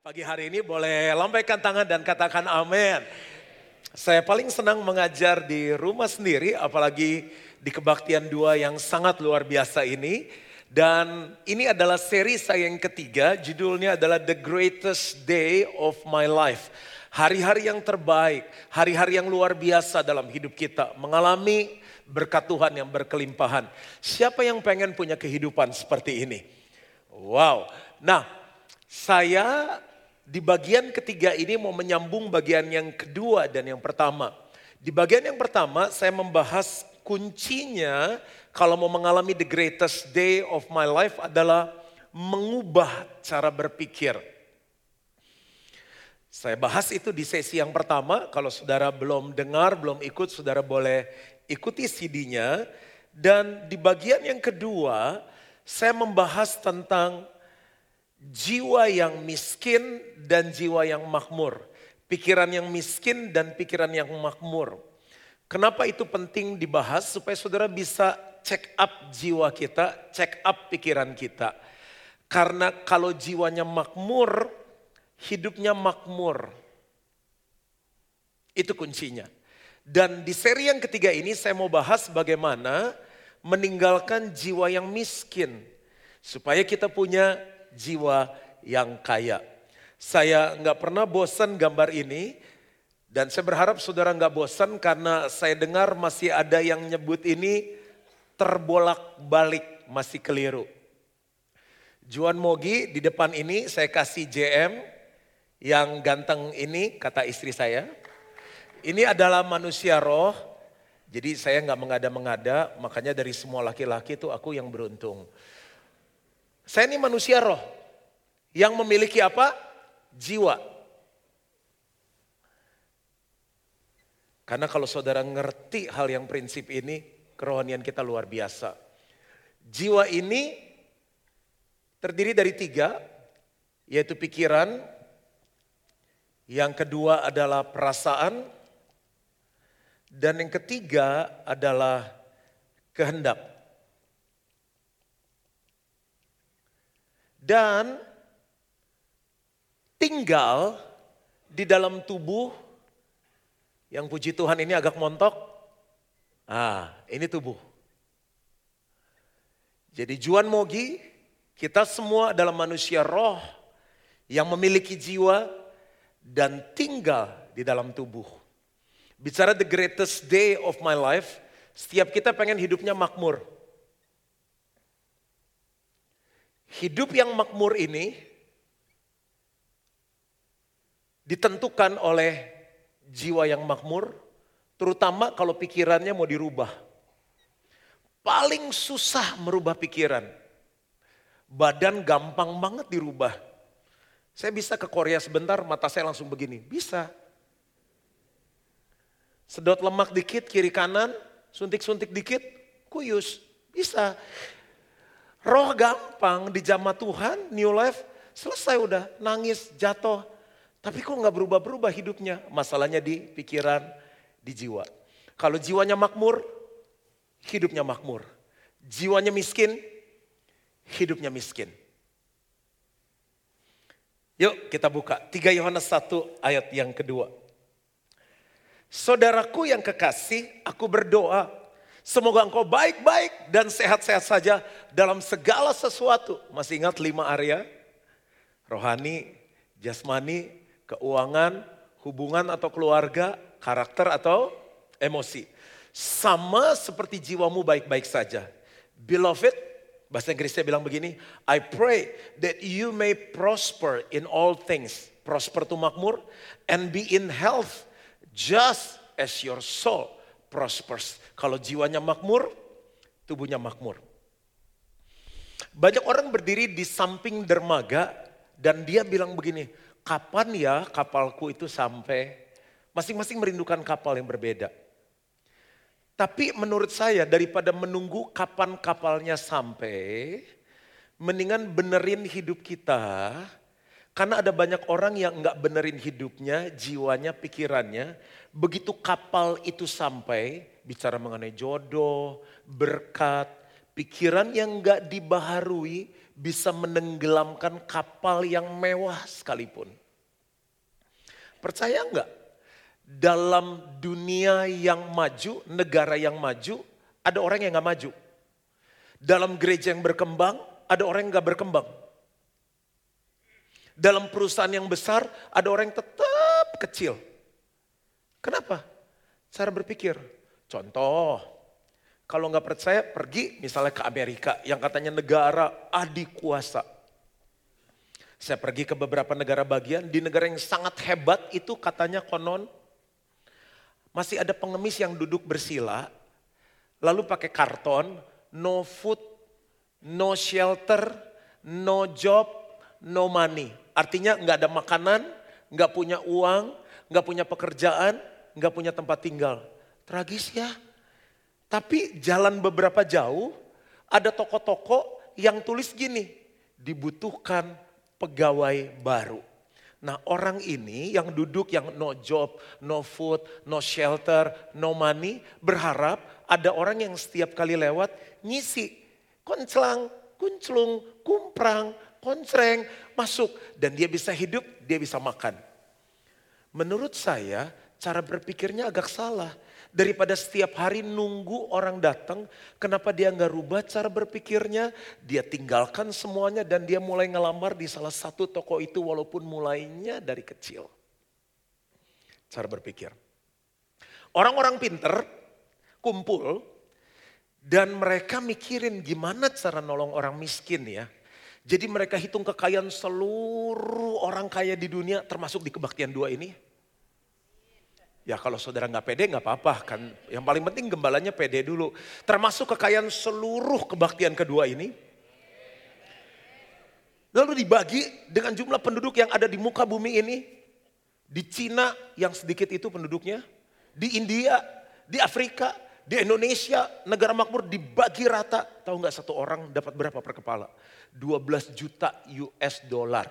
Pagi hari ini boleh lambaikan tangan dan katakan amin. Saya paling senang mengajar di rumah sendiri, apalagi di kebaktian dua yang sangat luar biasa ini. Dan ini adalah seri saya yang ketiga, judulnya adalah The Greatest Day of My Life. Hari-hari yang terbaik, hari-hari yang luar biasa dalam hidup kita. Mengalami berkat Tuhan yang berkelimpahan. Siapa yang pengen punya kehidupan seperti ini? Wow. Nah, saya di bagian ketiga ini mau menyambung bagian yang kedua dan yang pertama. Di bagian yang pertama saya membahas kuncinya kalau mau mengalami the greatest day of my life adalah mengubah cara berpikir. Saya bahas itu di sesi yang pertama. Kalau saudara belum dengar, belum ikut, saudara boleh ikuti CD-nya. Dan di bagian yang kedua, saya membahas tentang jiwa yang miskin dan jiwa yang makmur. Pikiran yang miskin dan pikiran yang makmur. Kenapa itu penting dibahas? Supaya saudara bisa check up jiwa kita, check up pikiran kita. Karena kalau jiwanya makmur, hidupnya makmur. Itu kuncinya. Dan di seri yang ketiga ini saya mau bahas bagaimana meninggalkan jiwa yang miskin. Supaya kita punya jiwa yang kaya. Saya nggak pernah bosan gambar ini dan saya berharap saudara nggak bosan karena saya dengar masih ada yang nyebut ini terbolak-balik masih keliru. Juan Mogi di depan ini saya kasih JM yang ganteng ini kata istri saya. Ini adalah manusia roh, jadi saya nggak mengada-mengada, makanya dari semua laki-laki itu aku yang beruntung. Saya ini manusia roh yang memiliki apa? Jiwa. Karena kalau saudara ngerti hal yang prinsip ini, kerohanian kita luar biasa. Jiwa ini terdiri dari tiga, yaitu pikiran, yang kedua adalah perasaan, dan yang ketiga adalah kehendak. Dan tinggal di dalam tubuh yang puji Tuhan ini agak montok. Ah, ini tubuh. Jadi Juan Mogi, kita semua adalah manusia roh yang memiliki jiwa dan tinggal di dalam tubuh. Bicara the greatest day of my life, setiap kita pengen hidupnya makmur. Hidup yang makmur ini ditentukan oleh jiwa yang makmur, terutama kalau pikirannya mau dirubah. Paling susah merubah pikiran. Badan gampang banget dirubah. Saya bisa ke Korea sebentar, mata saya langsung begini. Bisa. Sedot lemak dikit, kiri kanan, suntik-suntik dikit, kuyus. Bisa. Roh gampang di jamaah Tuhan, new life, selesai udah, nangis, jatuh. Tapi kok nggak berubah-berubah hidupnya? Masalahnya di pikiran, di jiwa. Kalau jiwanya makmur, hidupnya makmur. Jiwanya miskin, hidupnya miskin. Yuk kita buka 3 Yohanes 1 ayat yang kedua. Saudaraku yang kekasih, aku berdoa Semoga engkau baik-baik dan sehat-sehat saja dalam segala sesuatu. Masih ingat lima area? Rohani, jasmani, keuangan, hubungan atau keluarga, karakter atau emosi. Sama seperti jiwamu baik-baik saja. Beloved, bahasa Inggrisnya bilang begini, I pray that you may prosper in all things. Prosper itu makmur and be in health just as your soul prospers. Kalau jiwanya makmur, tubuhnya makmur. Banyak orang berdiri di samping dermaga dan dia bilang begini, kapan ya kapalku itu sampai? Masing-masing merindukan kapal yang berbeda. Tapi menurut saya daripada menunggu kapan kapalnya sampai, mendingan benerin hidup kita. Karena ada banyak orang yang nggak benerin hidupnya, jiwanya, pikirannya. Begitu kapal itu sampai, bicara mengenai jodoh, berkat, pikiran yang gak dibaharui, bisa menenggelamkan kapal yang mewah sekalipun. Percaya enggak? Dalam dunia yang maju, negara yang maju, ada orang yang nggak maju. Dalam gereja yang berkembang, ada orang yang nggak berkembang. Dalam perusahaan yang besar, ada orang yang tetap kecil. Kenapa? Cara berpikir. Contoh, kalau nggak percaya pergi misalnya ke Amerika yang katanya negara adik kuasa. Saya pergi ke beberapa negara bagian, di negara yang sangat hebat itu katanya konon masih ada pengemis yang duduk bersila, lalu pakai karton, no food, no shelter, no job, no money. Artinya nggak ada makanan, nggak punya uang, nggak punya pekerjaan, nggak punya tempat tinggal. Tragis ya. Tapi jalan beberapa jauh, ada toko-toko yang tulis gini, dibutuhkan pegawai baru. Nah orang ini yang duduk yang no job, no food, no shelter, no money. Berharap ada orang yang setiap kali lewat ngisi. Konclang, kunclung, kumprang, konsreng, masuk. Dan dia bisa hidup, dia bisa makan. Menurut saya cara berpikirnya agak salah. Daripada setiap hari nunggu orang datang, kenapa dia nggak rubah cara berpikirnya? Dia tinggalkan semuanya dan dia mulai ngelamar di salah satu toko itu walaupun mulainya dari kecil. Cara berpikir. Orang-orang pinter kumpul dan mereka mikirin gimana cara nolong orang miskin ya. Jadi mereka hitung kekayaan seluruh orang kaya di dunia termasuk di kebaktian dua ini Ya kalau saudara nggak pede nggak apa-apa kan. Yang paling penting gembalanya pede dulu. Termasuk kekayaan seluruh kebaktian kedua ini. Lalu dibagi dengan jumlah penduduk yang ada di muka bumi ini. Di Cina yang sedikit itu penduduknya. Di India, di Afrika, di Indonesia, negara makmur dibagi rata. Tahu nggak satu orang dapat berapa per kepala? 12 juta US dollar.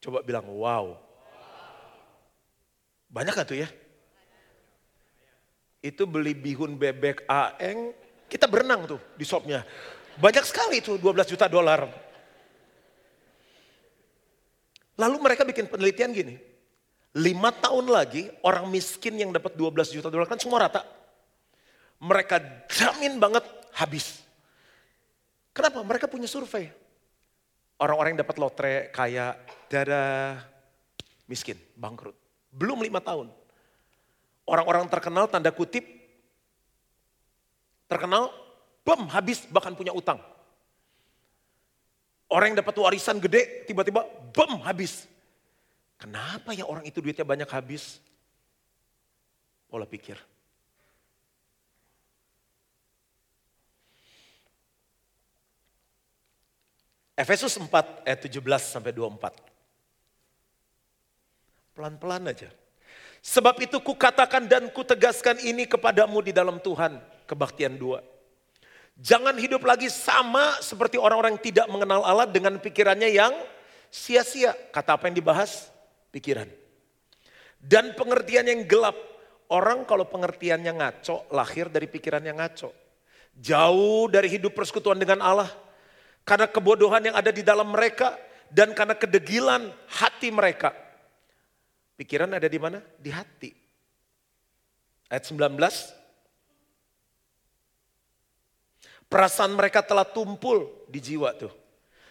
Coba bilang wow. Banyak gak tuh ya? Itu beli bihun bebek aeng, kita berenang tuh di shopnya. Banyak sekali tuh 12 juta dolar. Lalu mereka bikin penelitian gini. Lima tahun lagi orang miskin yang dapat 12 juta dolar kan semua rata. Mereka jamin banget habis. Kenapa? Mereka punya survei. Orang-orang yang dapat lotre kaya, darah miskin, bangkrut. Belum lima tahun. Orang-orang terkenal tanda kutip, terkenal, bom habis bahkan punya utang. Orang yang dapat warisan gede tiba-tiba bom habis. Kenapa ya orang itu duitnya banyak habis? Pola pikir. Efesus 4 ayat 17 sampai 24. Pelan-pelan aja. Sebab itu kukatakan dan kutegaskan ini kepadamu di dalam Tuhan. Kebaktian dua. Jangan hidup lagi sama seperti orang-orang yang tidak mengenal Allah dengan pikirannya yang sia-sia. Kata apa yang dibahas? Pikiran. Dan pengertian yang gelap. Orang kalau pengertiannya ngaco, lahir dari pikiran yang ngaco. Jauh dari hidup persekutuan dengan Allah. Karena kebodohan yang ada di dalam mereka. Dan karena kedegilan hati mereka Pikiran ada di mana? Di hati. Ayat 19. Perasaan mereka telah tumpul di jiwa tuh.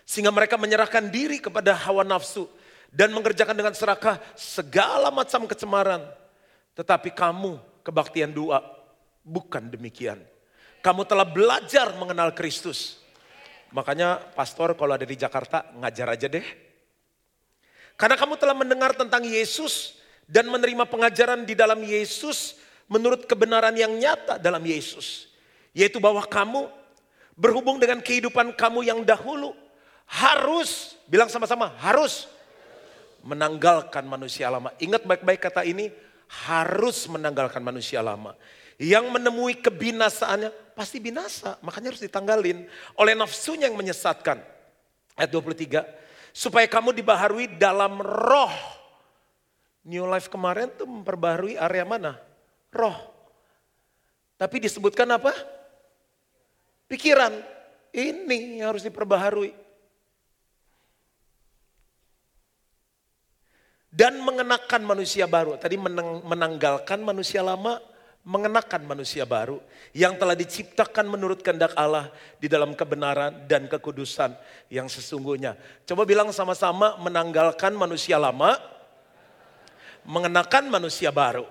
Sehingga mereka menyerahkan diri kepada hawa nafsu. Dan mengerjakan dengan serakah segala macam kecemaran. Tetapi kamu kebaktian dua bukan demikian. Kamu telah belajar mengenal Kristus. Makanya pastor kalau ada di Jakarta ngajar aja deh karena kamu telah mendengar tentang Yesus dan menerima pengajaran di dalam Yesus menurut kebenaran yang nyata dalam Yesus. Yaitu bahwa kamu berhubung dengan kehidupan kamu yang dahulu harus, bilang sama-sama harus menanggalkan manusia lama. Ingat baik-baik kata ini, harus menanggalkan manusia lama. Yang menemui kebinasaannya pasti binasa, makanya harus ditanggalin oleh nafsunya yang menyesatkan. Ayat 23, Supaya kamu dibaharui dalam roh. New Life kemarin tuh memperbaharui area mana? Roh. Tapi disebutkan apa? Pikiran. Ini yang harus diperbaharui. Dan mengenakan manusia baru. Tadi menang, menanggalkan manusia lama, mengenakan manusia baru. Yang telah diciptakan menurut kehendak Allah di dalam kebenaran dan kekudusan yang sesungguhnya. Coba bilang sama-sama menanggalkan manusia lama, mengenakan manusia baru.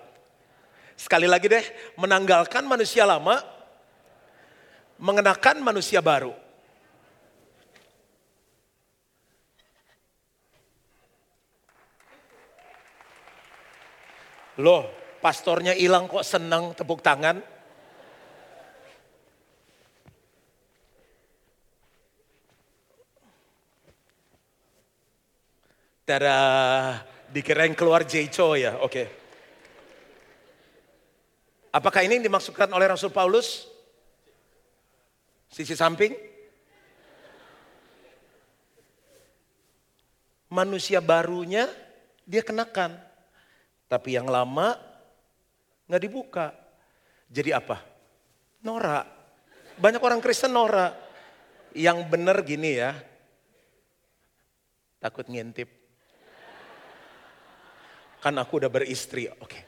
Sekali lagi deh, menanggalkan manusia lama, mengenakan manusia baru. Loh, pastornya hilang kok senang tepuk tangan? Tada, dikirain keluar Jeco ya, oke. Okay. Apakah ini yang dimaksudkan oleh Rasul Paulus? Sisi samping? Manusia barunya dia kenakan. Tapi yang lama nggak dibuka. Jadi apa? Norak. Banyak orang Kristen norak. Yang benar gini ya. Takut ngintip. Kan aku udah beristri. Oke.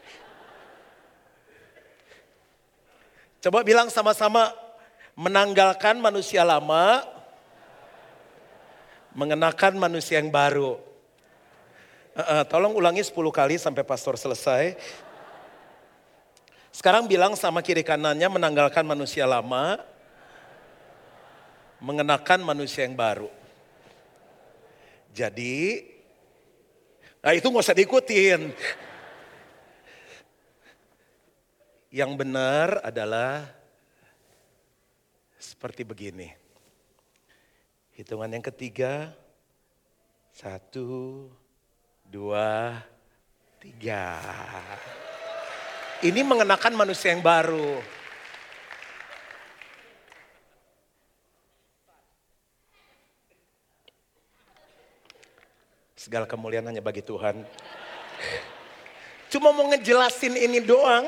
Coba bilang sama-sama menanggalkan manusia lama, mengenakan manusia yang baru. Uh, uh, tolong ulangi 10 kali sampai pastor selesai. Sekarang bilang sama kiri kanannya menanggalkan manusia lama, mengenakan manusia yang baru. Jadi, nah itu nggak usah diikutin. Yang benar adalah seperti begini. Hitungan yang ketiga, satu, dua, tiga. Ini mengenakan manusia yang baru. Segala kemuliaan hanya bagi Tuhan. Cuma mau ngejelasin ini doang.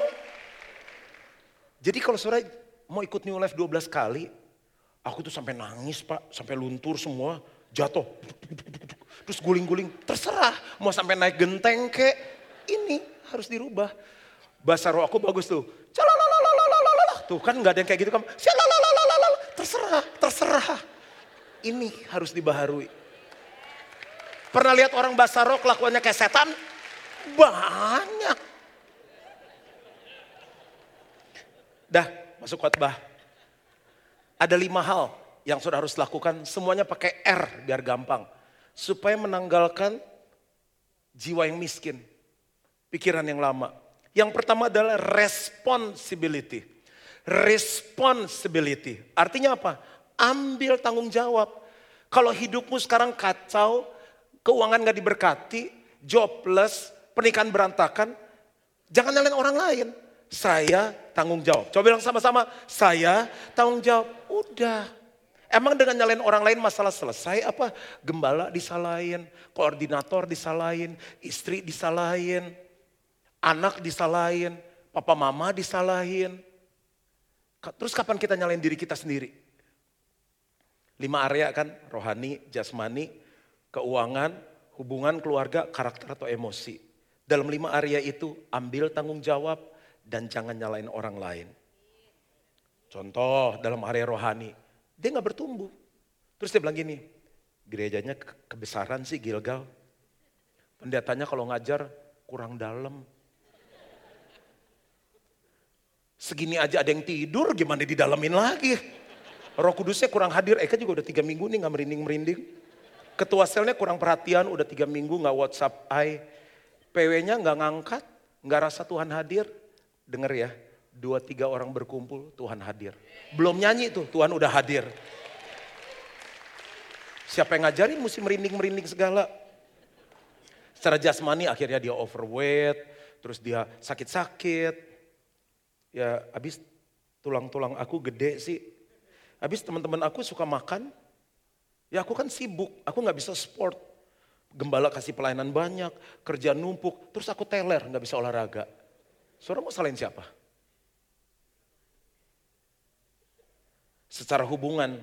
Jadi kalau saudara mau ikut New Life 12 kali, aku tuh sampai nangis pak, sampai luntur semua, jatuh. Terus guling-guling, terserah mau sampai naik genteng ke, ini harus dirubah. Bahasa roh aku bagus tuh. Tuh kan nggak ada yang kayak gitu kan. Terserah, terserah. Ini harus dibaharui. Pernah lihat orang bahasa roh kelakuannya kayak setan? Banyak. Dah, masuk khotbah. Ada lima hal yang sudah harus lakukan, semuanya pakai R biar gampang. Supaya menanggalkan jiwa yang miskin, pikiran yang lama. Yang pertama adalah responsibility. Responsibility, artinya apa? Ambil tanggung jawab. Kalau hidupmu sekarang kacau, keuangan gak diberkati, jobless, pernikahan berantakan, jangan nyalain orang lain saya tanggung jawab. Coba bilang sama-sama, saya tanggung jawab. Udah. Emang dengan nyalain orang lain masalah selesai apa? Gembala disalahin, koordinator disalahin, istri disalahin, anak disalahin, papa mama disalahin. Terus kapan kita nyalain diri kita sendiri? Lima area kan, rohani, jasmani, keuangan, hubungan keluarga, karakter atau emosi. Dalam lima area itu ambil tanggung jawab, dan jangan nyalain orang lain. Contoh dalam area rohani, dia nggak bertumbuh. Terus dia bilang gini, gerejanya kebesaran sih Gilgal. Pendetanya kalau ngajar kurang dalam. Segini aja ada yang tidur, gimana didalamin lagi? Roh Kudusnya kurang hadir, Eka juga udah tiga minggu nih nggak merinding-merinding. Ketua selnya kurang perhatian, udah tiga minggu nggak WhatsApp I. PW-nya nggak ngangkat, nggak rasa Tuhan hadir. Dengar ya, dua tiga orang berkumpul, Tuhan hadir. Belum nyanyi tuh, Tuhan udah hadir. Siapa yang ngajarin mesti merinding-merinding segala. Secara jasmani akhirnya dia overweight, terus dia sakit-sakit. Ya habis tulang-tulang aku gede sih. Habis teman-teman aku suka makan, ya aku kan sibuk, aku nggak bisa sport. Gembala kasih pelayanan banyak, kerja numpuk, terus aku teler, nggak bisa olahraga. Saudara mau salahin siapa? Secara hubungan,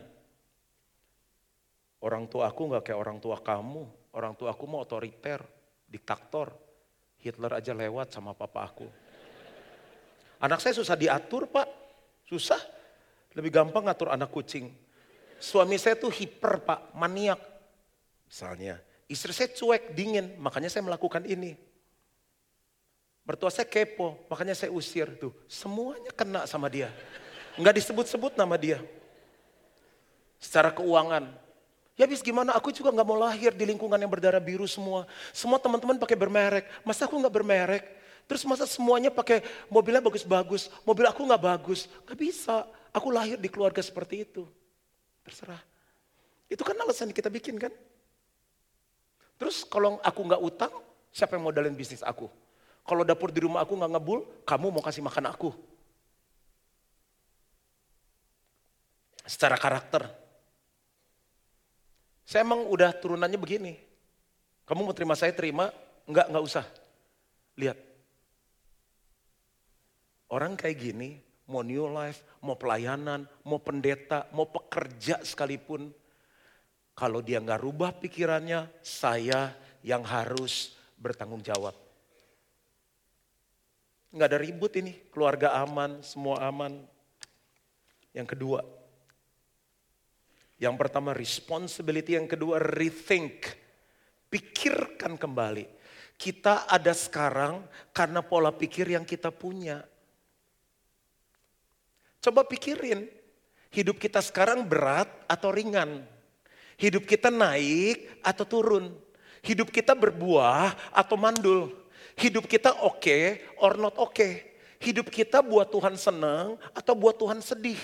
Orang tua aku nggak kayak orang tua kamu. Orang tua aku mau otoriter, diktator. Hitler aja lewat sama papa aku. Anak saya susah diatur pak, susah. Lebih gampang ngatur anak kucing. Suami saya tuh hiper pak, maniak. Misalnya, istri saya cuek, dingin, makanya saya melakukan ini. Mertua saya kepo, makanya saya usir tuh. Semuanya kena sama dia. Enggak disebut-sebut nama dia. Secara keuangan, Ya habis gimana, aku juga nggak mau lahir di lingkungan yang berdarah biru semua. Semua teman-teman pakai bermerek, masa aku nggak bermerek? Terus masa semuanya pakai mobilnya bagus-bagus, mobil aku nggak bagus? Gak bisa, aku lahir di keluarga seperti itu. Terserah. Itu kan alasan kita bikin kan? Terus kalau aku nggak utang, siapa yang modalin bisnis aku? Kalau dapur di rumah aku nggak ngebul, kamu mau kasih makan aku. Secara karakter, saya emang udah turunannya begini. Kamu mau terima saya terima, enggak, enggak usah. Lihat. Orang kayak gini, mau new life, mau pelayanan, mau pendeta, mau pekerja sekalipun. Kalau dia nggak rubah pikirannya, saya yang harus bertanggung jawab. Nggak ada ribut ini, keluarga aman, semua aman. Yang kedua, yang pertama responsibility, yang kedua rethink. Pikirkan kembali. Kita ada sekarang karena pola pikir yang kita punya. Coba pikirin, hidup kita sekarang berat atau ringan? Hidup kita naik atau turun? Hidup kita berbuah atau mandul? Hidup kita oke okay or not oke? Okay? Hidup kita buat Tuhan senang atau buat Tuhan sedih?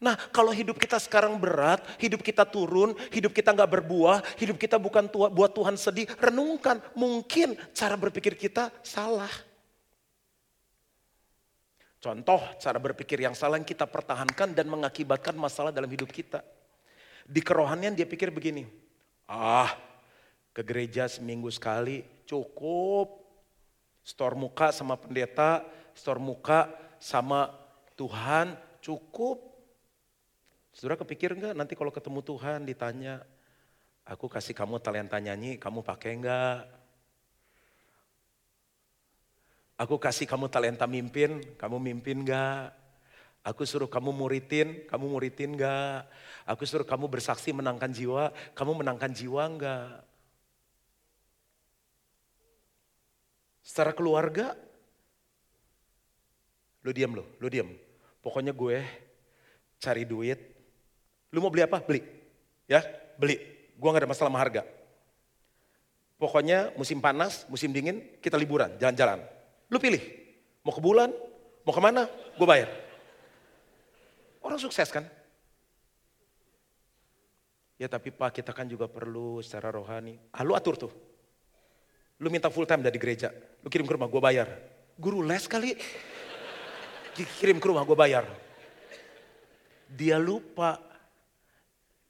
Nah kalau hidup kita sekarang berat, hidup kita turun, hidup kita nggak berbuah, hidup kita bukan buat Tuhan sedih, renungkan mungkin cara berpikir kita salah. Contoh cara berpikir yang salah yang kita pertahankan dan mengakibatkan masalah dalam hidup kita. Di kerohanian dia pikir begini, ah ke gereja seminggu sekali cukup. Store muka sama pendeta, store muka sama Tuhan cukup. Saudara kepikir enggak nanti kalau ketemu Tuhan ditanya, aku kasih kamu talenta nyanyi, kamu pakai enggak? Aku kasih kamu talenta mimpin, kamu mimpin enggak? Aku suruh kamu muridin, kamu muridin enggak? Aku suruh kamu bersaksi menangkan jiwa, kamu menangkan jiwa enggak? Secara keluarga, lu diam lo, lu diam. Pokoknya gue cari duit, Lu mau beli apa? Beli. Ya, beli. Gua gak ada masalah sama harga. Pokoknya musim panas, musim dingin, kita liburan, jalan-jalan. Lu pilih. Mau ke bulan, mau ke mana, gue bayar. Orang sukses kan? Ya tapi Pak kita kan juga perlu secara rohani. Ah lu atur tuh. Lu minta full time dari gereja. Lu kirim ke rumah gue bayar. Guru les kali. Kirim ke rumah gue bayar. Dia lupa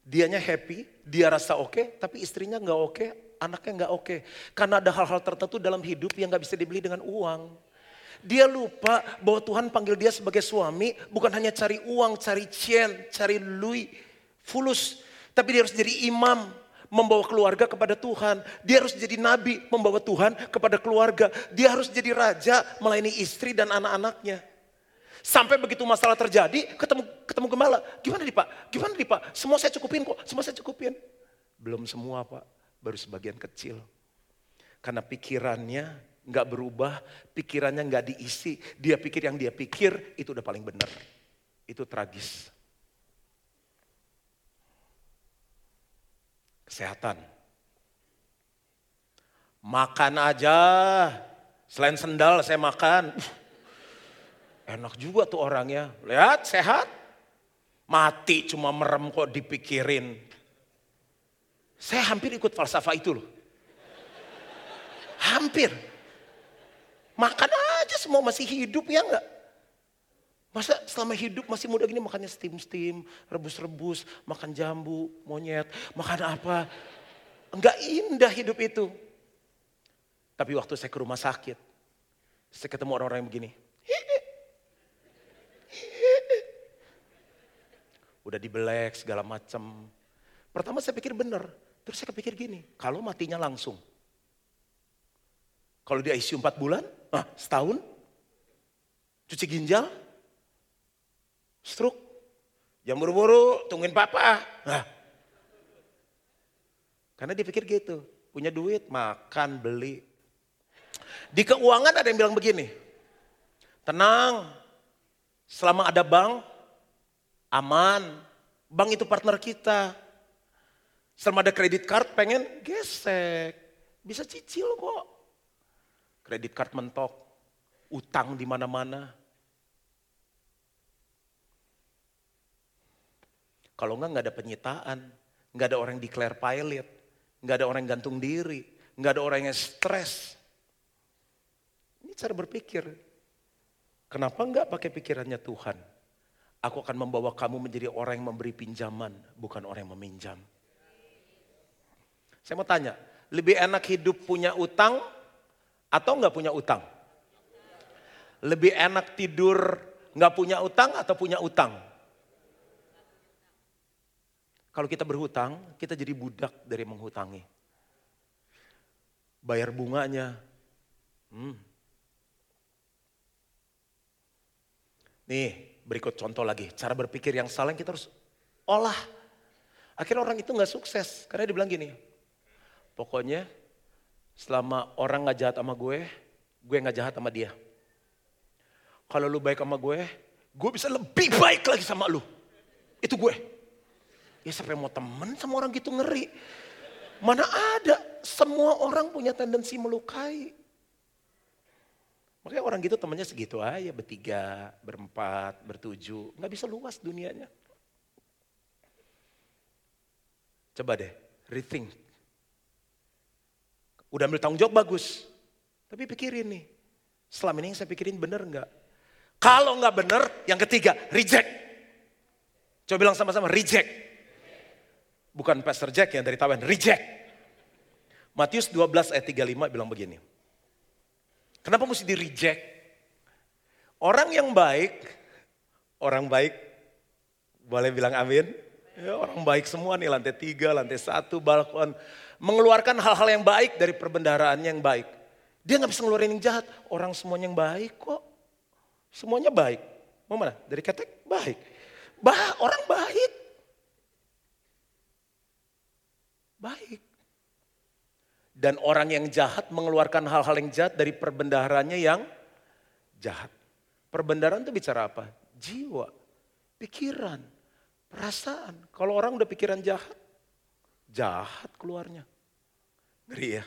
Dianya happy, dia rasa oke, okay, tapi istrinya nggak oke, okay, anaknya nggak oke. Karena ada hal-hal tertentu dalam hidup yang nggak bisa dibeli dengan uang. Dia lupa bahwa Tuhan panggil dia sebagai suami bukan hanya cari uang, cari cien, cari lui, fulus. Tapi dia harus jadi imam, membawa keluarga kepada Tuhan. Dia harus jadi nabi, membawa Tuhan kepada keluarga. Dia harus jadi raja, melayani istri dan anak-anaknya. Sampai begitu masalah terjadi, ketemu ketemu gembala. Gimana nih Pak? Gimana nih Pak? Semua saya cukupin kok, semua saya cukupin. Belum semua Pak, baru sebagian kecil. Karena pikirannya nggak berubah, pikirannya nggak diisi. Dia pikir yang dia pikir itu udah paling benar. Itu tragis. Kesehatan. Makan aja, selain sendal saya makan. Enak juga tuh orangnya. Lihat sehat. Mati cuma merem kok dipikirin. Saya hampir ikut falsafah itu loh. Hampir. Makan aja semua masih hidup ya enggak? Masa selama hidup masih muda gini makannya steam-steam, rebus-rebus, makan jambu, monyet, makan apa. Enggak indah hidup itu. Tapi waktu saya ke rumah sakit, saya ketemu orang-orang yang begini. Udah dibelek segala macam. Pertama saya pikir benar. Terus saya kepikir gini, kalau matinya langsung. Kalau di ICU 4 bulan, ah, setahun, cuci ginjal, stroke, jam buru-buru, tungguin papa. Nah. Karena dia pikir gitu, punya duit, makan, beli. Di keuangan ada yang bilang begini, tenang, selama ada bank, aman. Bank itu partner kita. Selama ada kredit card pengen gesek. Bisa cicil kok kredit card mentok, utang di mana-mana. Kalau enggak nggak ada penyitaan, nggak ada orang yang declare pilot, nggak ada orang yang gantung diri, nggak ada orang yang stres. Ini cara berpikir. Kenapa enggak pakai pikirannya Tuhan? Aku akan membawa kamu menjadi orang yang memberi pinjaman, bukan orang yang meminjam. Saya mau tanya, lebih enak hidup punya utang atau nggak punya utang? Lebih enak tidur nggak punya utang atau punya utang? Kalau kita berhutang, kita jadi budak dari menghutangi. Bayar bunganya. Hmm. Nih, berikut contoh lagi. Cara berpikir yang salah yang kita harus olah. Akhirnya orang itu nggak sukses. Karena dia bilang gini, pokoknya Selama orang gak jahat sama gue, gue gak jahat sama dia. Kalau lu baik sama gue, gue bisa lebih baik lagi sama lu. Itu gue. Ya sampai mau temen sama orang gitu ngeri. Mana ada, semua orang punya tendensi melukai. Makanya orang gitu temennya segitu aja, bertiga, berempat, bertujuh. Gak bisa luas dunianya. Coba deh, rethink Udah ambil tanggung jawab bagus. Tapi pikirin nih, selama ini yang saya pikirin bener nggak? Kalau nggak bener, yang ketiga, reject. Coba bilang sama-sama, reject. Bukan Pastor Jack yang dari Tawan, reject. Matius 12 ayat 35 bilang begini. Kenapa mesti di reject? Orang yang baik, orang baik, boleh bilang amin? Ya, orang baik semua nih, lantai tiga, lantai satu, balkon mengeluarkan hal-hal yang baik dari perbendaharaan yang baik. Dia nggak bisa ngeluarin yang jahat. Orang semuanya yang baik kok. Semuanya baik. Mau mana? Dari ketek baik. Bah, orang baik. Baik. Dan orang yang jahat mengeluarkan hal-hal yang jahat dari perbendaharannya yang jahat. Perbendaharaan itu bicara apa? Jiwa, pikiran, perasaan. Kalau orang udah pikiran jahat, Jahat keluarnya. Ngeri ya.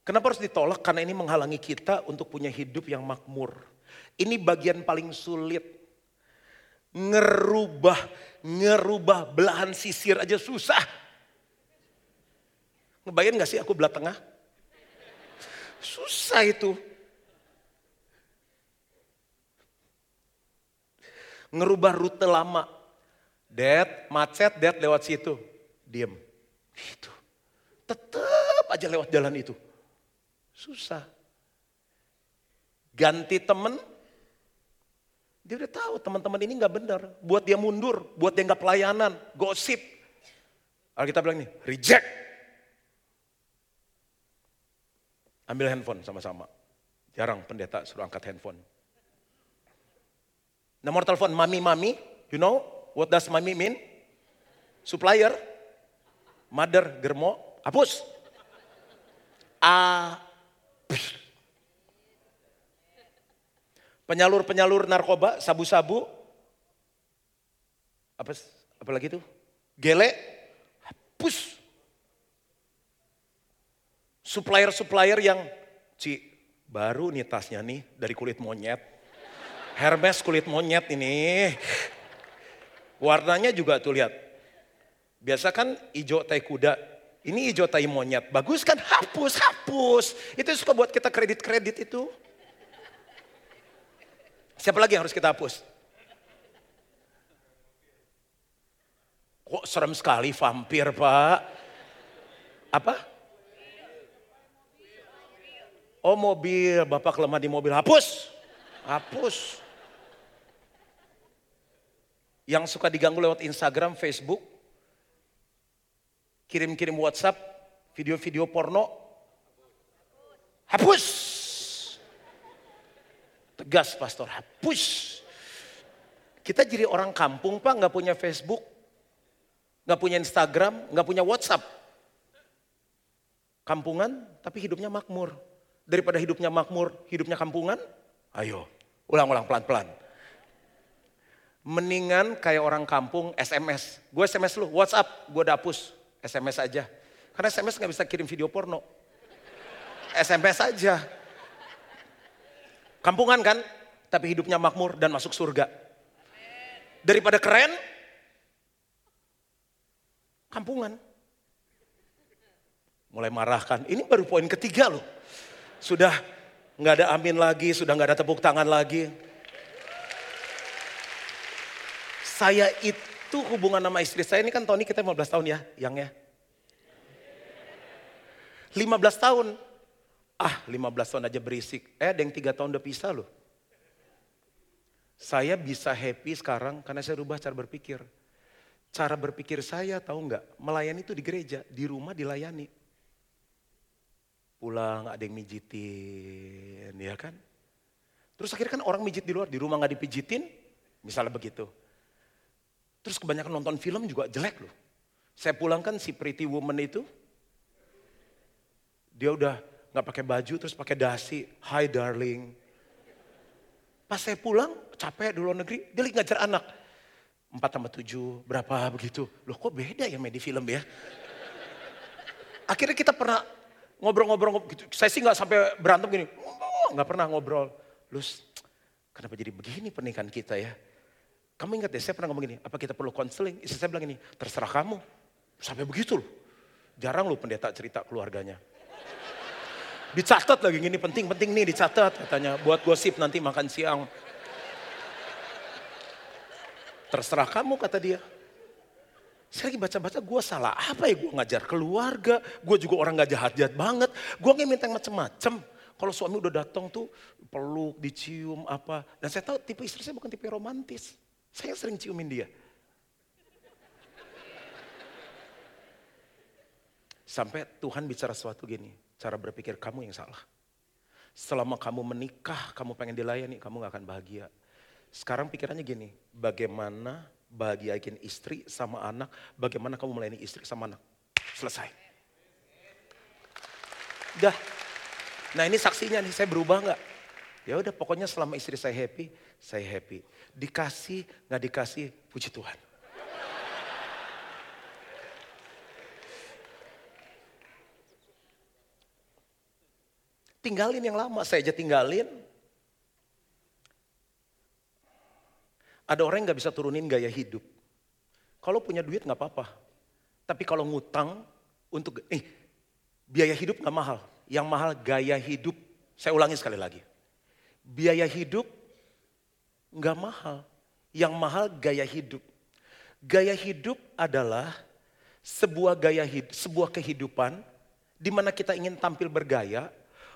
Kenapa harus ditolak? Karena ini menghalangi kita untuk punya hidup yang makmur. Ini bagian paling sulit. Ngerubah, ngerubah belahan sisir aja susah. Ngebayang gak sih aku belah tengah? Susah itu. Ngerubah rute lama. Dad, macet, dad lewat situ. Diem. Itu. Tetap aja lewat jalan itu. Susah. Ganti temen, dia udah tahu teman-teman ini nggak benar. Buat dia mundur, buat dia nggak pelayanan, gosip. Kalau kita bilang nih, reject. Ambil handphone sama-sama. Jarang pendeta suruh angkat handphone. Nomor telepon mami-mami, you know, What does mami mean? Supplier. Mother, germo, hapus. A. Penyalur-penyalur narkoba, sabu-sabu. Apa, lagi itu? Gele, hapus. Supplier-supplier yang, Ci, baru nih tasnya nih dari kulit monyet. Hermes kulit monyet ini. Warnanya juga tuh lihat. Biasa kan hijau tai kuda, ini hijau tai monyet. Bagus kan? Hapus, hapus. Itu suka buat kita kredit-kredit itu. Siapa lagi yang harus kita hapus? Kok serem sekali vampir pak? Apa? Oh mobil, bapak lemah di mobil. Hapus. Hapus. Yang suka diganggu lewat Instagram, Facebook, kirim-kirim WhatsApp, video-video porno, hapus. Tegas pastor, hapus. Kita jadi orang kampung pak, nggak punya Facebook, nggak punya Instagram, nggak punya WhatsApp. Kampungan, tapi hidupnya makmur. Daripada hidupnya makmur, hidupnya kampungan, ayo ulang-ulang pelan-pelan. Mendingan kayak orang kampung SMS. Gue SMS lu, WhatsApp, gue udah hapus. SMS aja. Karena SMS nggak bisa kirim video porno. SMS aja. Kampungan kan, tapi hidupnya makmur dan masuk surga. Daripada keren, kampungan. Mulai marahkan. Ini baru poin ketiga loh. Sudah nggak ada amin lagi, sudah nggak ada tepuk tangan lagi. Saya itu hubungan sama istri saya ini kan Tony kita 15 tahun ya, yang ya. 15 tahun. Ah 15 tahun aja berisik. Eh ada yang 3 tahun udah pisah loh. Saya bisa happy sekarang karena saya rubah cara berpikir. Cara berpikir saya tahu nggak, melayani itu di gereja, di rumah dilayani. Pulang ada yang mijitin, ya kan? Terus akhirnya kan orang mijit di luar, di rumah nggak dipijitin, misalnya begitu. Terus kebanyakan nonton film juga jelek loh. Saya pulang kan si Pretty Woman itu, dia udah nggak pakai baju terus pakai dasi, hi darling. Pas saya pulang capek di luar negeri, dia lagi ngajar anak. Empat tambah tujuh, berapa begitu. Loh kok beda ya di film ya. Akhirnya kita pernah ngobrol-ngobrol gitu. Saya sih nggak sampai berantem gini. Nggak pernah ngobrol. Lus, kenapa jadi begini pernikahan kita ya? Kamu ingat ya, saya pernah ngomong gini, apa kita perlu konseling? Istri saya bilang gini, terserah kamu. Sampai begitu loh. Jarang loh pendeta cerita keluarganya. Dicatat lagi gini, penting-penting nih dicatat katanya. Buat gosip nanti makan siang. Terserah kamu kata dia. Saya lagi baca-baca, gue salah apa ya gue ngajar keluarga, gue juga orang gak jahat-jahat banget, gue nggak minta macem-macem. Kalau suami udah datang tuh peluk, dicium apa. Dan saya tahu tipe istri saya bukan tipe romantis. Saya sering ciumin dia. Sampai Tuhan bicara sesuatu gini, cara berpikir kamu yang salah. Selama kamu menikah, kamu pengen dilayani, kamu gak akan bahagia. Sekarang pikirannya gini, bagaimana bahagiain istri sama anak, bagaimana kamu melayani istri sama anak. Selesai. Udah. Nah ini saksinya nih, saya berubah nggak? Ya udah pokoknya selama istri saya happy, saya happy. Dikasih, nggak dikasih, puji Tuhan. Tinggalin yang lama, saya aja tinggalin. Ada orang yang nggak bisa turunin gaya hidup. Kalau punya duit nggak apa-apa. Tapi kalau ngutang untuk, eh, biaya hidup nggak mahal. Yang mahal gaya hidup. Saya ulangi sekali lagi. Biaya hidup nggak mahal. Yang mahal gaya hidup. Gaya hidup adalah sebuah gaya hidup, sebuah kehidupan di mana kita ingin tampil bergaya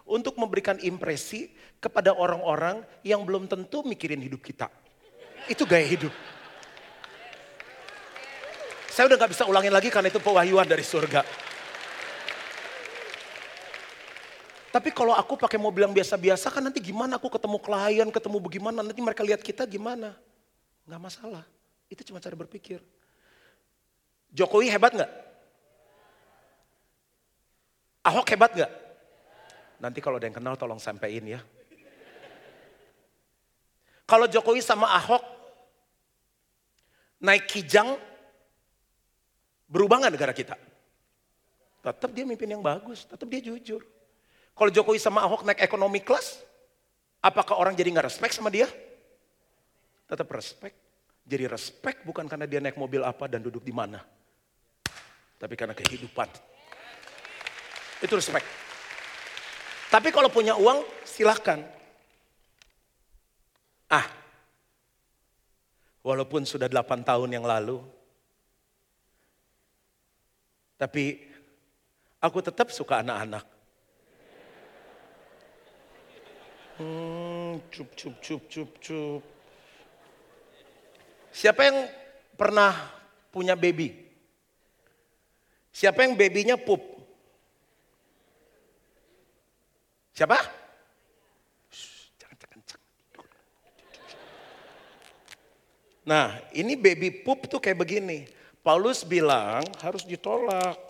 untuk memberikan impresi kepada orang-orang yang belum tentu mikirin hidup kita. Itu gaya hidup. Saya udah gak bisa ulangin lagi karena itu pewahyuan dari surga. Tapi kalau aku pakai mobil yang biasa-biasa kan nanti gimana aku ketemu klien, ketemu bagaimana, nanti mereka lihat kita gimana. Gak masalah, itu cuma cara berpikir. Jokowi hebat gak? Ahok hebat gak? Nanti kalau ada yang kenal tolong sampaikan ya. Kalau Jokowi sama Ahok naik kijang, berubah gak negara kita? Tetap dia mimpin yang bagus, tetap dia jujur. Kalau Jokowi sama Ahok naik ekonomi kelas, apakah orang jadi nggak respect sama dia? Tetap respect. Jadi respect bukan karena dia naik mobil apa dan duduk di mana. Tapi karena kehidupan. Itu respect. Tapi kalau punya uang silahkan. Ah, walaupun sudah 8 tahun yang lalu. Tapi aku tetap suka anak-anak. Hmm, cup, cup, cup, cup, cup. Siapa yang pernah punya baby? Siapa yang babynya pup? Siapa? Nah, ini baby pup tuh kayak begini. Paulus bilang harus ditolak.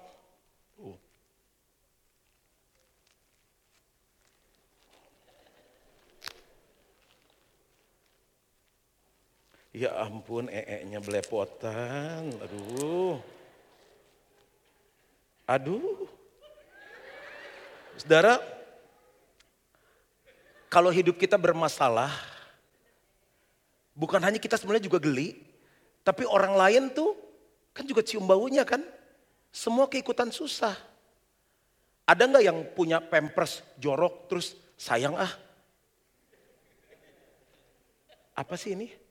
Ya ampun, ee-nya belepotan. Aduh. Aduh. Saudara, kalau hidup kita bermasalah, bukan hanya kita sebenarnya juga geli, tapi orang lain tuh kan juga cium baunya kan. Semua keikutan susah. Ada nggak yang punya pampers jorok terus sayang ah? Apa sih ini?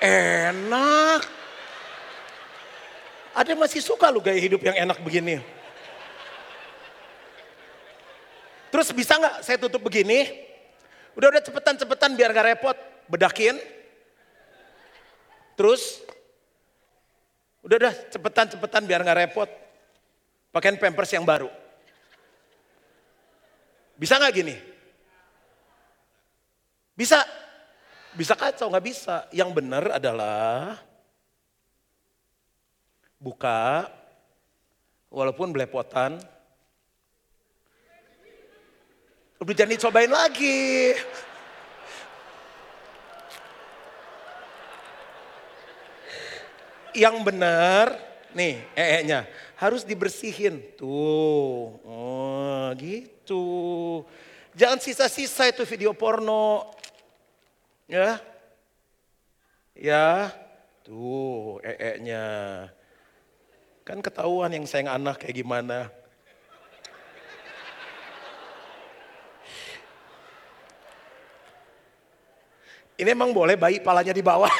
Enak. Ada yang masih suka lu gaya hidup yang enak begini. Terus bisa nggak saya tutup begini? Udah udah cepetan-cepetan biar gak repot. Bedakin. Terus. Udah udah cepetan-cepetan biar gak repot. Pakaiin pampers yang baru. Bisa nggak gini? Bisa. Bisa kacau, nggak bisa. Yang benar adalah buka, walaupun belepotan. Udah jangan dicobain lagi. Yang benar, nih ee-nya harus dibersihin. Tuh, oh gitu. Jangan sisa-sisa itu video porno. Ya. Ya. Tuh, ee-nya. Kan ketahuan yang sayang anak kayak gimana. Ini emang boleh bayi palanya di bawah.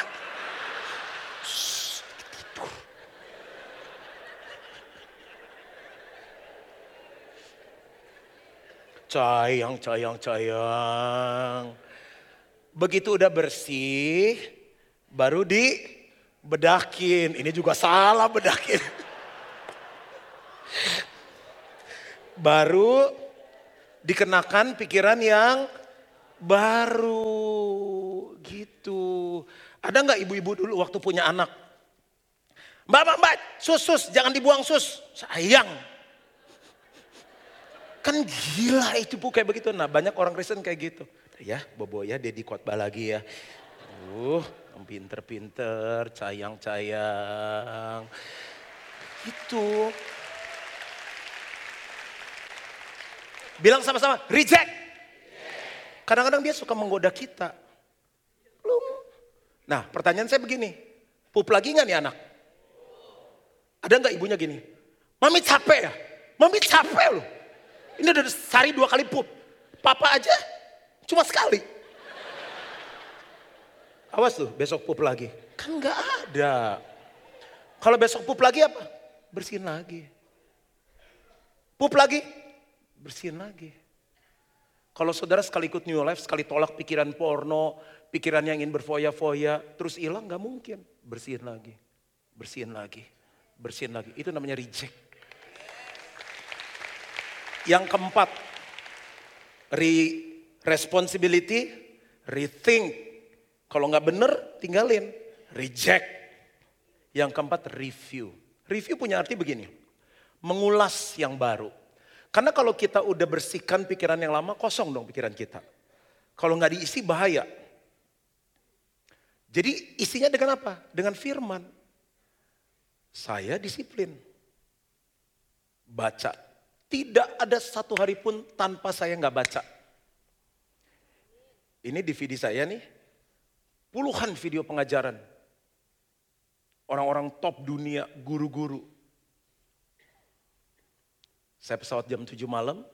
Cayang, cayang, cayang. Begitu udah bersih, baru dibedakin. Ini juga salah bedakin. Baru dikenakan pikiran yang baru gitu. Ada nggak ibu-ibu dulu waktu punya anak? Mbak, mbak, mbak, sus, sus, jangan dibuang sus. Sayang. Kan gila itu bu kayak begitu. Nah banyak orang Kristen kayak gitu. Ya bobo ya Dedi khotbah lagi ya. Uh, pinter-pinter, cayang-cayang. Itu. Bilang sama-sama, reject. Kadang-kadang dia suka menggoda kita. Nah pertanyaan saya begini, pup lagi nggak nih anak? Ada nggak ibunya gini? Mami capek ya? Mami capek loh. Ini udah sehari dua kali pup. Papa aja cuma sekali. Awas tuh besok pup lagi. Kan nggak ada. Kalau besok pup lagi apa? Bersihin lagi. Pup lagi, bersihin lagi. Kalau saudara sekali ikut New Life, sekali tolak pikiran porno, pikiran yang ingin berfoya-foya, terus hilang nggak mungkin. Bersihin lagi, bersihin lagi, bersihin lagi. Itu namanya reject. Yang keempat, re responsibility, rethink. Kalau nggak bener, tinggalin. Reject. Yang keempat, review. Review punya arti begini, mengulas yang baru. Karena kalau kita udah bersihkan pikiran yang lama, kosong dong pikiran kita. Kalau nggak diisi bahaya. Jadi isinya dengan apa? Dengan firman. Saya disiplin. Baca. Tidak ada satu hari pun tanpa saya nggak baca. Ini DVD saya nih. Puluhan video pengajaran. Orang-orang top dunia, guru-guru. Saya pesawat jam 7 malam,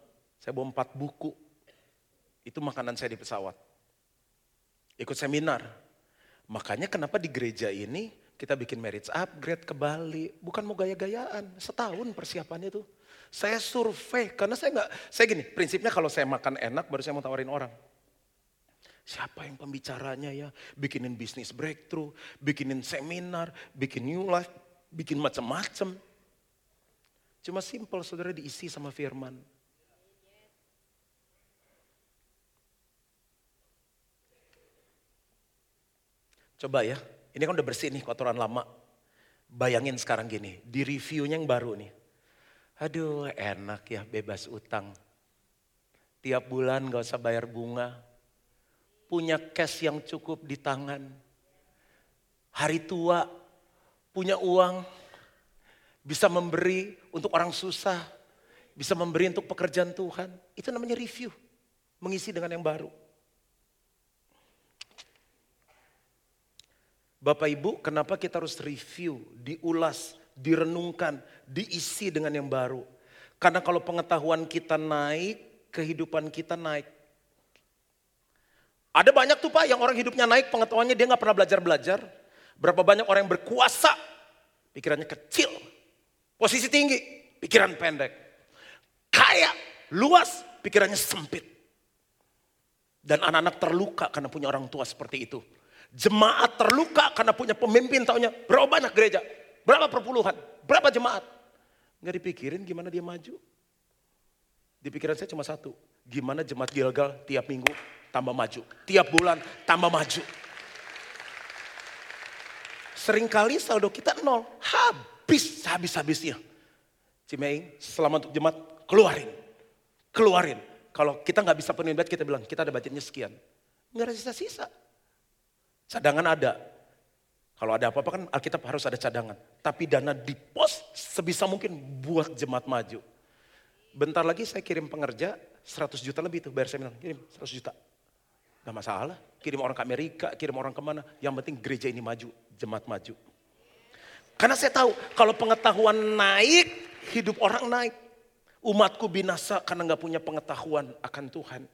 saya bawa empat buku. Itu makanan saya di pesawat. Ikut seminar. Makanya kenapa di gereja ini kita bikin marriage upgrade ke Bali. Bukan mau gaya-gayaan, setahun persiapannya tuh. Saya survei, karena saya nggak, saya gini, prinsipnya kalau saya makan enak baru saya mau tawarin orang. Siapa yang pembicaranya ya? Bikinin bisnis breakthrough, bikinin seminar, bikin new life, bikin macam-macam. Cuma simple saudara diisi sama firman. Coba ya, ini kan udah bersih nih kotoran lama. Bayangin sekarang gini, di reviewnya yang baru nih. Aduh enak ya bebas utang. Tiap bulan gak usah bayar bunga. Punya cash yang cukup di tangan. Hari tua punya uang. Bisa memberi untuk orang susah. Bisa memberi untuk pekerjaan Tuhan. Itu namanya review. Mengisi dengan yang baru. Bapak Ibu, kenapa kita harus review, diulas, direnungkan, diisi dengan yang baru? Karena kalau pengetahuan kita naik, kehidupan kita naik. Ada banyak tuh Pak yang orang hidupnya naik, pengetahuannya dia nggak pernah belajar-belajar. Berapa banyak orang yang berkuasa, pikirannya kecil, posisi tinggi, pikiran pendek. Kaya, luas, pikirannya sempit. Dan anak-anak terluka karena punya orang tua seperti itu. Jemaat terluka karena punya pemimpin taunya berapa banyak gereja, berapa perpuluhan, berapa jemaat. Nggak dipikirin gimana dia maju. Di pikiran saya cuma satu, gimana jemaat Gilgal tiap minggu tambah maju, tiap bulan tambah maju. Seringkali saldo kita nol, habis habis-habisnya. Cimeing, selamat untuk jemaat, keluarin, keluarin. Kalau kita nggak bisa penuhin budget, kita bilang kita ada budgetnya sekian. Nggak ada sisa-sisa. Cadangan ada. Kalau ada apa-apa kan Alkitab harus ada cadangan. Tapi dana di pos sebisa mungkin buat jemaat maju. Bentar lagi saya kirim pengerja 100 juta lebih tuh bayar seminar. Kirim 100 juta. Gak masalah. Kirim orang ke Amerika, kirim orang ke mana. Yang penting gereja ini maju, jemaat maju. Karena saya tahu kalau pengetahuan naik, hidup orang naik. Umatku binasa karena gak punya pengetahuan akan Tuhan.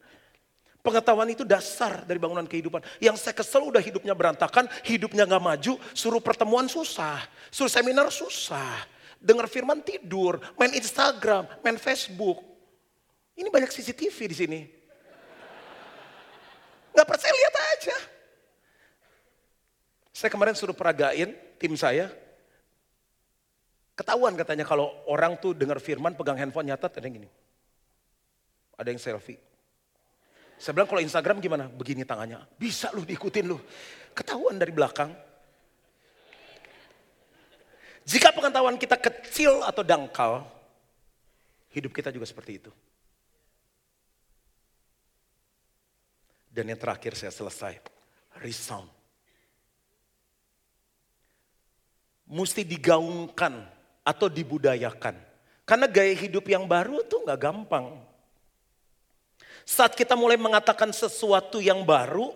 Pengetahuan itu dasar dari bangunan kehidupan. Yang saya kesel udah hidupnya berantakan, hidupnya gak maju, suruh pertemuan susah, suruh seminar susah. Dengar firman tidur, main Instagram, main Facebook. Ini banyak CCTV di sini. Gak percaya lihat aja. Saya kemarin suruh peragain tim saya. Ketahuan katanya kalau orang tuh dengar firman pegang handphone nyatat ada yang gini. Ada yang selfie. Saya bilang kalau Instagram gimana? Begini tangannya. Bisa lu diikutin lu. Ketahuan dari belakang. Jika pengetahuan kita kecil atau dangkal, hidup kita juga seperti itu. Dan yang terakhir saya selesai. Resound. Mesti digaungkan atau dibudayakan. Karena gaya hidup yang baru tuh nggak gampang. Saat kita mulai mengatakan sesuatu yang baru,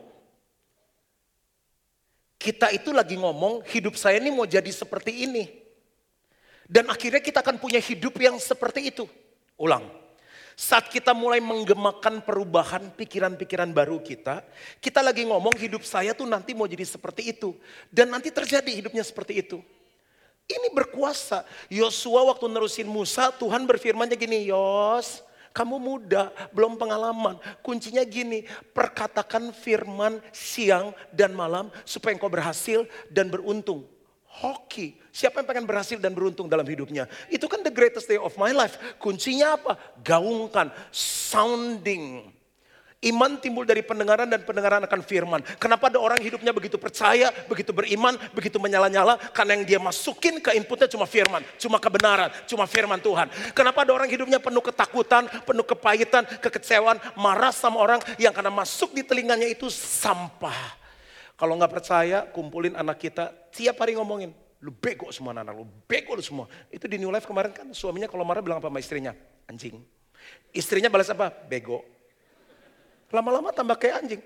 kita itu lagi ngomong hidup saya ini mau jadi seperti ini. Dan akhirnya kita akan punya hidup yang seperti itu. Ulang. Saat kita mulai menggemakan perubahan pikiran-pikiran baru kita, kita lagi ngomong hidup saya tuh nanti mau jadi seperti itu. Dan nanti terjadi hidupnya seperti itu. Ini berkuasa. Yosua waktu nerusin Musa, Tuhan berfirmannya gini, Yos, kamu muda, belum pengalaman. Kuncinya gini, perkatakan firman siang dan malam supaya engkau berhasil dan beruntung. Hoki, siapa yang pengen berhasil dan beruntung dalam hidupnya? Itu kan the greatest day of my life. Kuncinya apa? Gaungkan, sounding. Iman timbul dari pendengaran dan pendengaran akan firman. Kenapa ada orang hidupnya begitu percaya, begitu beriman, begitu menyala-nyala? Karena yang dia masukin ke inputnya cuma firman, cuma kebenaran, cuma firman Tuhan. Kenapa ada orang hidupnya penuh ketakutan, penuh kepahitan, kekecewaan, marah sama orang yang karena masuk di telinganya itu sampah. Kalau nggak percaya, kumpulin anak kita, tiap hari ngomongin, lu bego semua anak, lu bego lu semua. Itu di New Life kemarin kan suaminya kalau marah bilang apa sama istrinya? Anjing. Istrinya balas apa? Bego. Lama-lama tambah kayak anjing.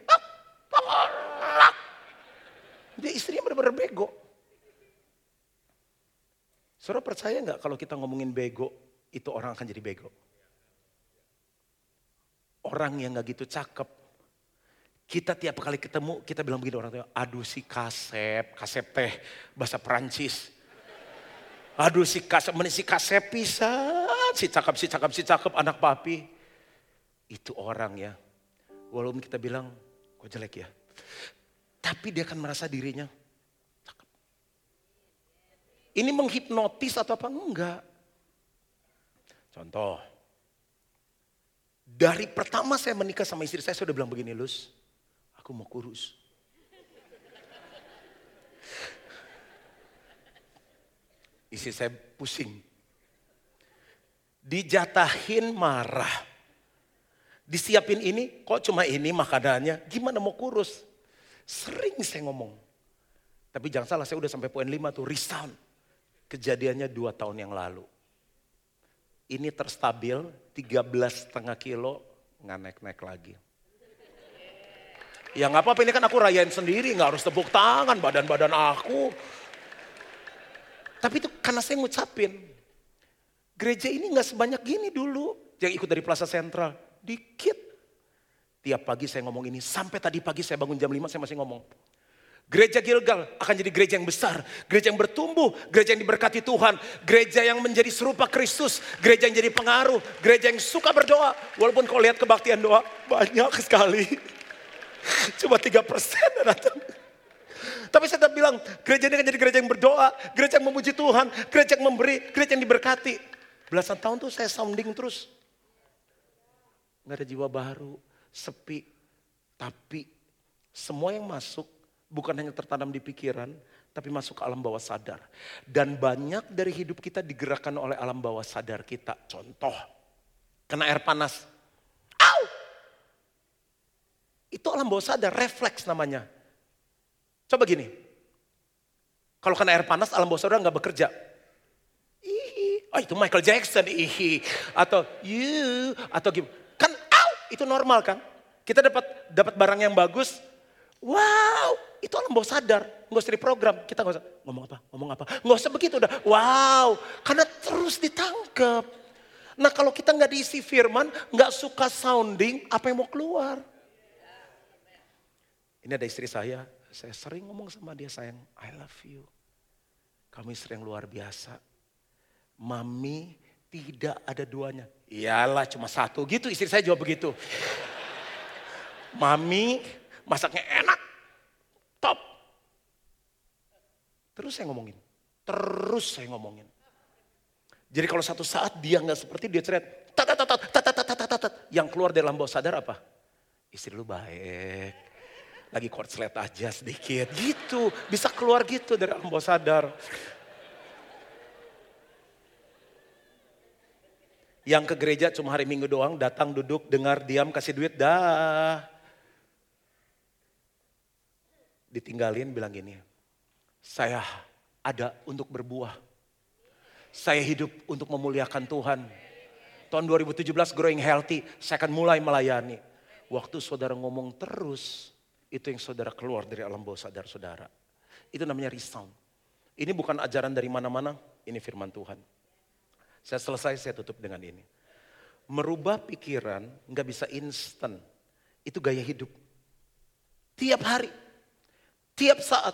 Dia istrinya benar-benar bego. Saudara percaya nggak kalau kita ngomongin bego, itu orang akan jadi bego? Orang yang nggak gitu cakep, kita tiap kali ketemu, kita bilang begini orang tua, aduh si kasep, kasep teh, bahasa Perancis. Aduh si kasep, mana si kasep bisa, si cakep, si cakep, si cakep, anak papi. Itu orang ya, Walaupun kita bilang kok jelek ya. Tapi dia akan merasa dirinya cakep. Ini menghipnotis atau apa? Enggak. Contoh. Dari pertama saya menikah sama istri saya, saya sudah bilang begini, Lus. Aku mau kurus. Istri saya pusing. Dijatahin marah. Disiapin ini, kok cuma ini makanannya, gimana mau kurus? Sering saya ngomong. Tapi jangan salah, saya udah sampai poin 5 tuh, resound. Kejadiannya dua tahun yang lalu. Ini terstabil, 13 setengah kilo, nggak naik-naik lagi. Ya nggak apa-apa, ini kan aku rayain sendiri, nggak harus tepuk tangan, badan-badan aku. Tapi itu karena saya ngucapin, gereja ini nggak sebanyak gini dulu. Yang ikut dari Plaza Sentral, dikit. Tiap pagi saya ngomong ini, sampai tadi pagi saya bangun jam 5 saya masih ngomong. Gereja Gilgal akan jadi gereja yang besar, gereja yang bertumbuh, gereja yang diberkati Tuhan, gereja yang menjadi serupa Kristus, gereja yang jadi pengaruh, gereja yang suka berdoa. Walaupun kau lihat kebaktian doa banyak sekali. Cuma tiga persen datang. Tapi saya tetap bilang, gereja ini akan jadi gereja yang berdoa, gereja yang memuji Tuhan, gereja yang memberi, gereja yang diberkati. Belasan tahun tuh saya sounding terus. Gak ada jiwa baru, sepi. Tapi semua yang masuk bukan hanya tertanam di pikiran, tapi masuk ke alam bawah sadar. Dan banyak dari hidup kita digerakkan oleh alam bawah sadar kita. Contoh, kena air panas. Itu alam bawah sadar, refleks namanya. Coba gini, kalau kena air panas alam bawah sadar nggak bekerja. Ihi, oh itu Michael Jackson, ihi. Atau you, atau gimana. Kan au, itu normal kan. Kita dapat dapat barang yang bagus, wow, itu alam bawah sadar, nggak usah diprogram. Kita nggak usah ngomong apa, ngomong apa, nggak usah begitu udah. Wow, karena terus ditangkap. Nah kalau kita nggak diisi firman, nggak suka sounding, apa yang mau keluar? Ini ada istri saya, saya sering ngomong sama dia sayang, I love you. Kamu istri yang luar biasa. Mami tidak ada duanya. Iyalah cuma satu gitu istri saya jawab begitu. Mami masaknya enak, top. Terus saya ngomongin, terus saya ngomongin. Jadi kalau satu saat dia nggak seperti dia ceret, yang keluar dari lambau sadar apa? Istri lu baik, lagi korslet aja sedikit, gitu. Bisa keluar gitu dari lambau sadar. Yang ke gereja cuma hari minggu doang, datang duduk, dengar, diam, kasih duit, dah ditinggalin bilang gini, saya ada untuk berbuah. Saya hidup untuk memuliakan Tuhan. Tahun 2017 growing healthy, saya akan mulai melayani. Waktu saudara ngomong terus, itu yang saudara keluar dari alam bawah sadar saudara. Itu namanya resound. Ini bukan ajaran dari mana-mana, ini firman Tuhan. Saya selesai, saya tutup dengan ini. Merubah pikiran nggak bisa instan. Itu gaya hidup. Tiap hari Tiap saat,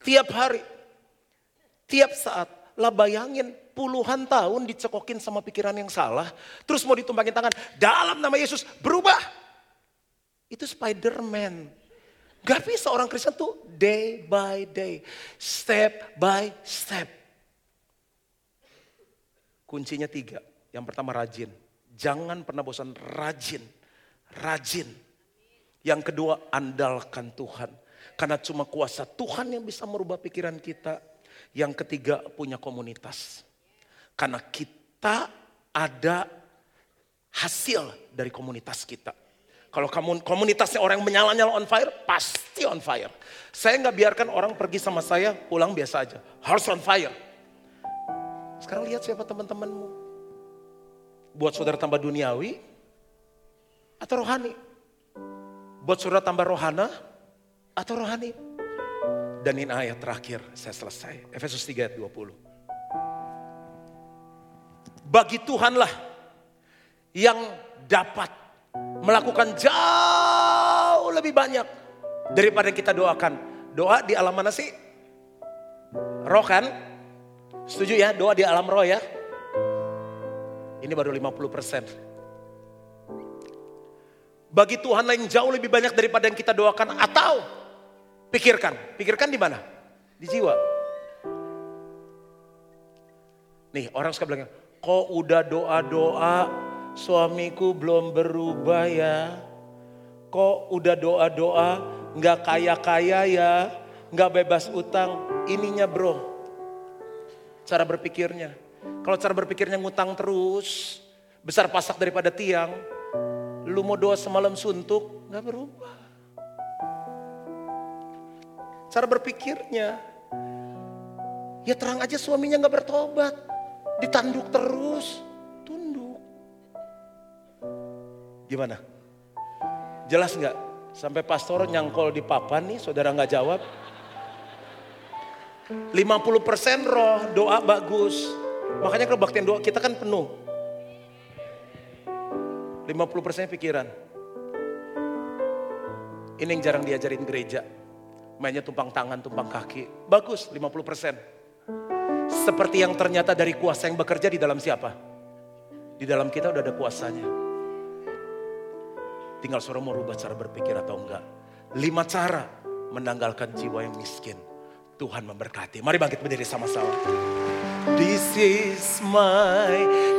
tiap hari, tiap saat. Lah bayangin puluhan tahun dicekokin sama pikiran yang salah. Terus mau ditumpangin tangan. Dalam nama Yesus berubah. Itu Spider-Man. Gak bisa orang Kristen tuh day by day. Step by step. Kuncinya tiga. Yang pertama rajin. Jangan pernah bosan rajin. Rajin. Yang kedua andalkan Tuhan. Karena cuma kuasa Tuhan yang bisa merubah pikiran kita. Yang ketiga punya komunitas. Karena kita ada hasil dari komunitas kita. Kalau kamu komunitasnya orang yang menyala-nyala on fire, pasti on fire. Saya nggak biarkan orang pergi sama saya, pulang biasa aja. Harus on fire. Sekarang lihat siapa teman-temanmu. Buat saudara tambah duniawi atau rohani. Buat saudara tambah rohana atau rohani. Dan ini ayat terakhir, saya selesai. Efesus 3 ayat 20. Bagi Tuhanlah yang dapat melakukan jauh lebih banyak daripada kita doakan. Doa di alam mana sih? Roh kan? Setuju ya doa di alam roh ya? Ini baru 50 persen. bagi Tuhan lain jauh lebih banyak daripada yang kita doakan atau pikirkan. Pikirkan di mana? Di jiwa. Nih orang suka bilang, kok udah doa-doa suamiku belum berubah ya. Kok udah doa-doa nggak kaya-kaya ya, nggak bebas utang. Ininya bro, cara berpikirnya. Kalau cara berpikirnya ngutang terus, besar pasak daripada tiang, lu mau doa semalam suntuk, nggak berubah. Cara berpikirnya, ya terang aja suaminya nggak bertobat, ditanduk terus, Gimana? Jelas nggak? Sampai pastor nyangkol di papan nih, saudara nggak jawab. 50% roh, doa bagus. Makanya kebaktian doa kita kan penuh. 50% pikiran. Ini yang jarang diajarin gereja. Mainnya tumpang tangan, tumpang kaki. Bagus 50%. Seperti yang ternyata dari kuasa yang bekerja di dalam siapa? Di dalam kita udah ada kuasanya. Tinggal suruh mau rubah cara berpikir atau enggak. Lima cara menanggalkan jiwa yang miskin. Tuhan memberkati. Mari bangkit berdiri sama-sama. This is my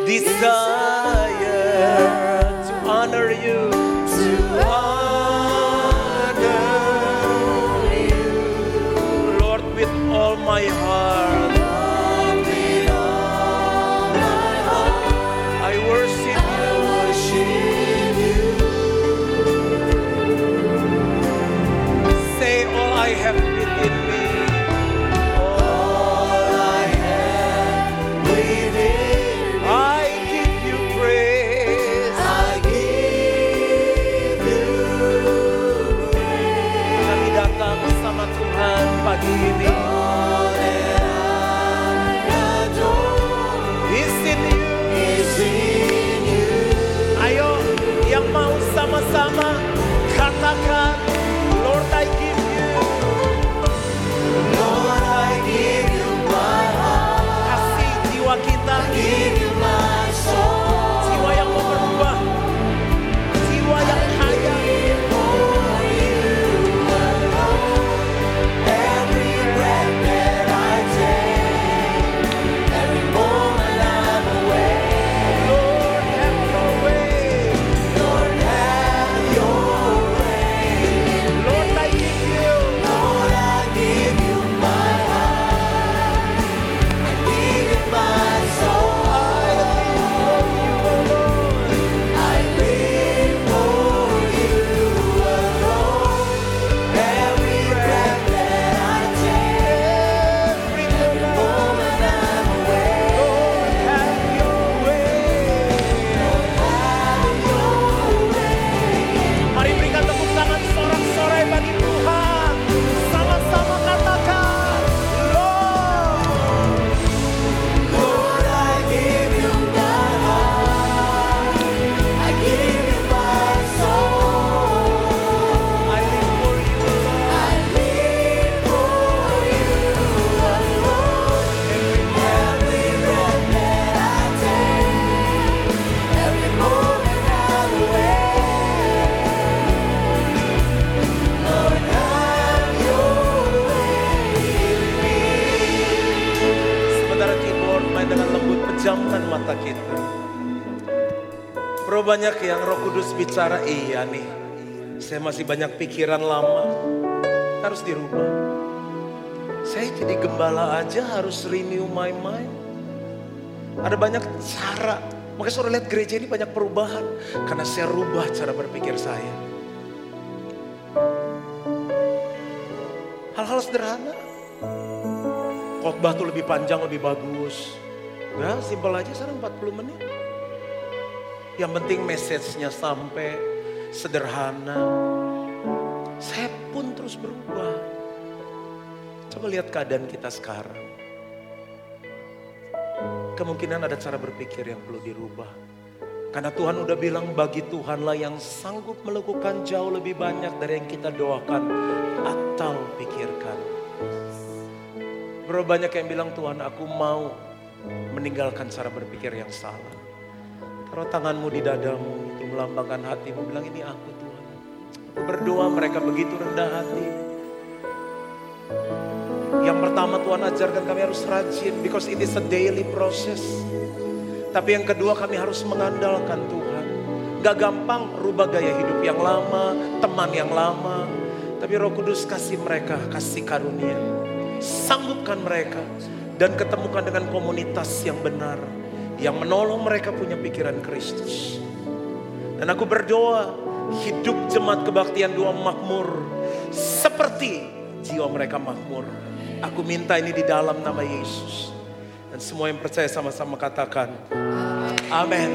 desire to honor you. To honor you. Lord with all my heart. Banyak yang roh kudus bicara, iya nih. Saya masih banyak pikiran lama, harus dirubah. Saya jadi gembala aja harus renew my mind. Ada banyak cara. Makanya saudara lihat gereja ini banyak perubahan. Karena saya rubah cara berpikir saya. Hal-hal sederhana. Khotbah tuh lebih panjang, lebih bagus. Ya, simpel aja sekarang 40 menit. Yang penting message-nya sampai sederhana. Saya pun terus berubah. Coba lihat keadaan kita sekarang. Kemungkinan ada cara berpikir yang perlu dirubah. Karena Tuhan udah bilang bagi Tuhanlah yang sanggup melakukan jauh lebih banyak dari yang kita doakan atau pikirkan. Bro banyak yang bilang Tuhan aku mau meninggalkan cara berpikir yang salah. Taruh tanganmu di dadamu itu melambangkan hatimu bilang ini aku Tuhan. Aku berdoa mereka begitu rendah hati. Yang pertama Tuhan ajarkan kami harus rajin because it is a daily process. Tapi yang kedua kami harus mengandalkan Tuhan. Gak gampang rubah gaya hidup yang lama, teman yang lama. Tapi roh kudus kasih mereka, kasih karunia. Sanggupkan mereka. Dan ketemukan dengan komunitas yang benar. Yang menolong mereka punya pikiran Kristus. Dan aku berdoa hidup jemaat kebaktian dua makmur. Seperti jiwa mereka makmur. Aku minta ini di dalam nama Yesus. Dan semua yang percaya sama-sama katakan. Amin.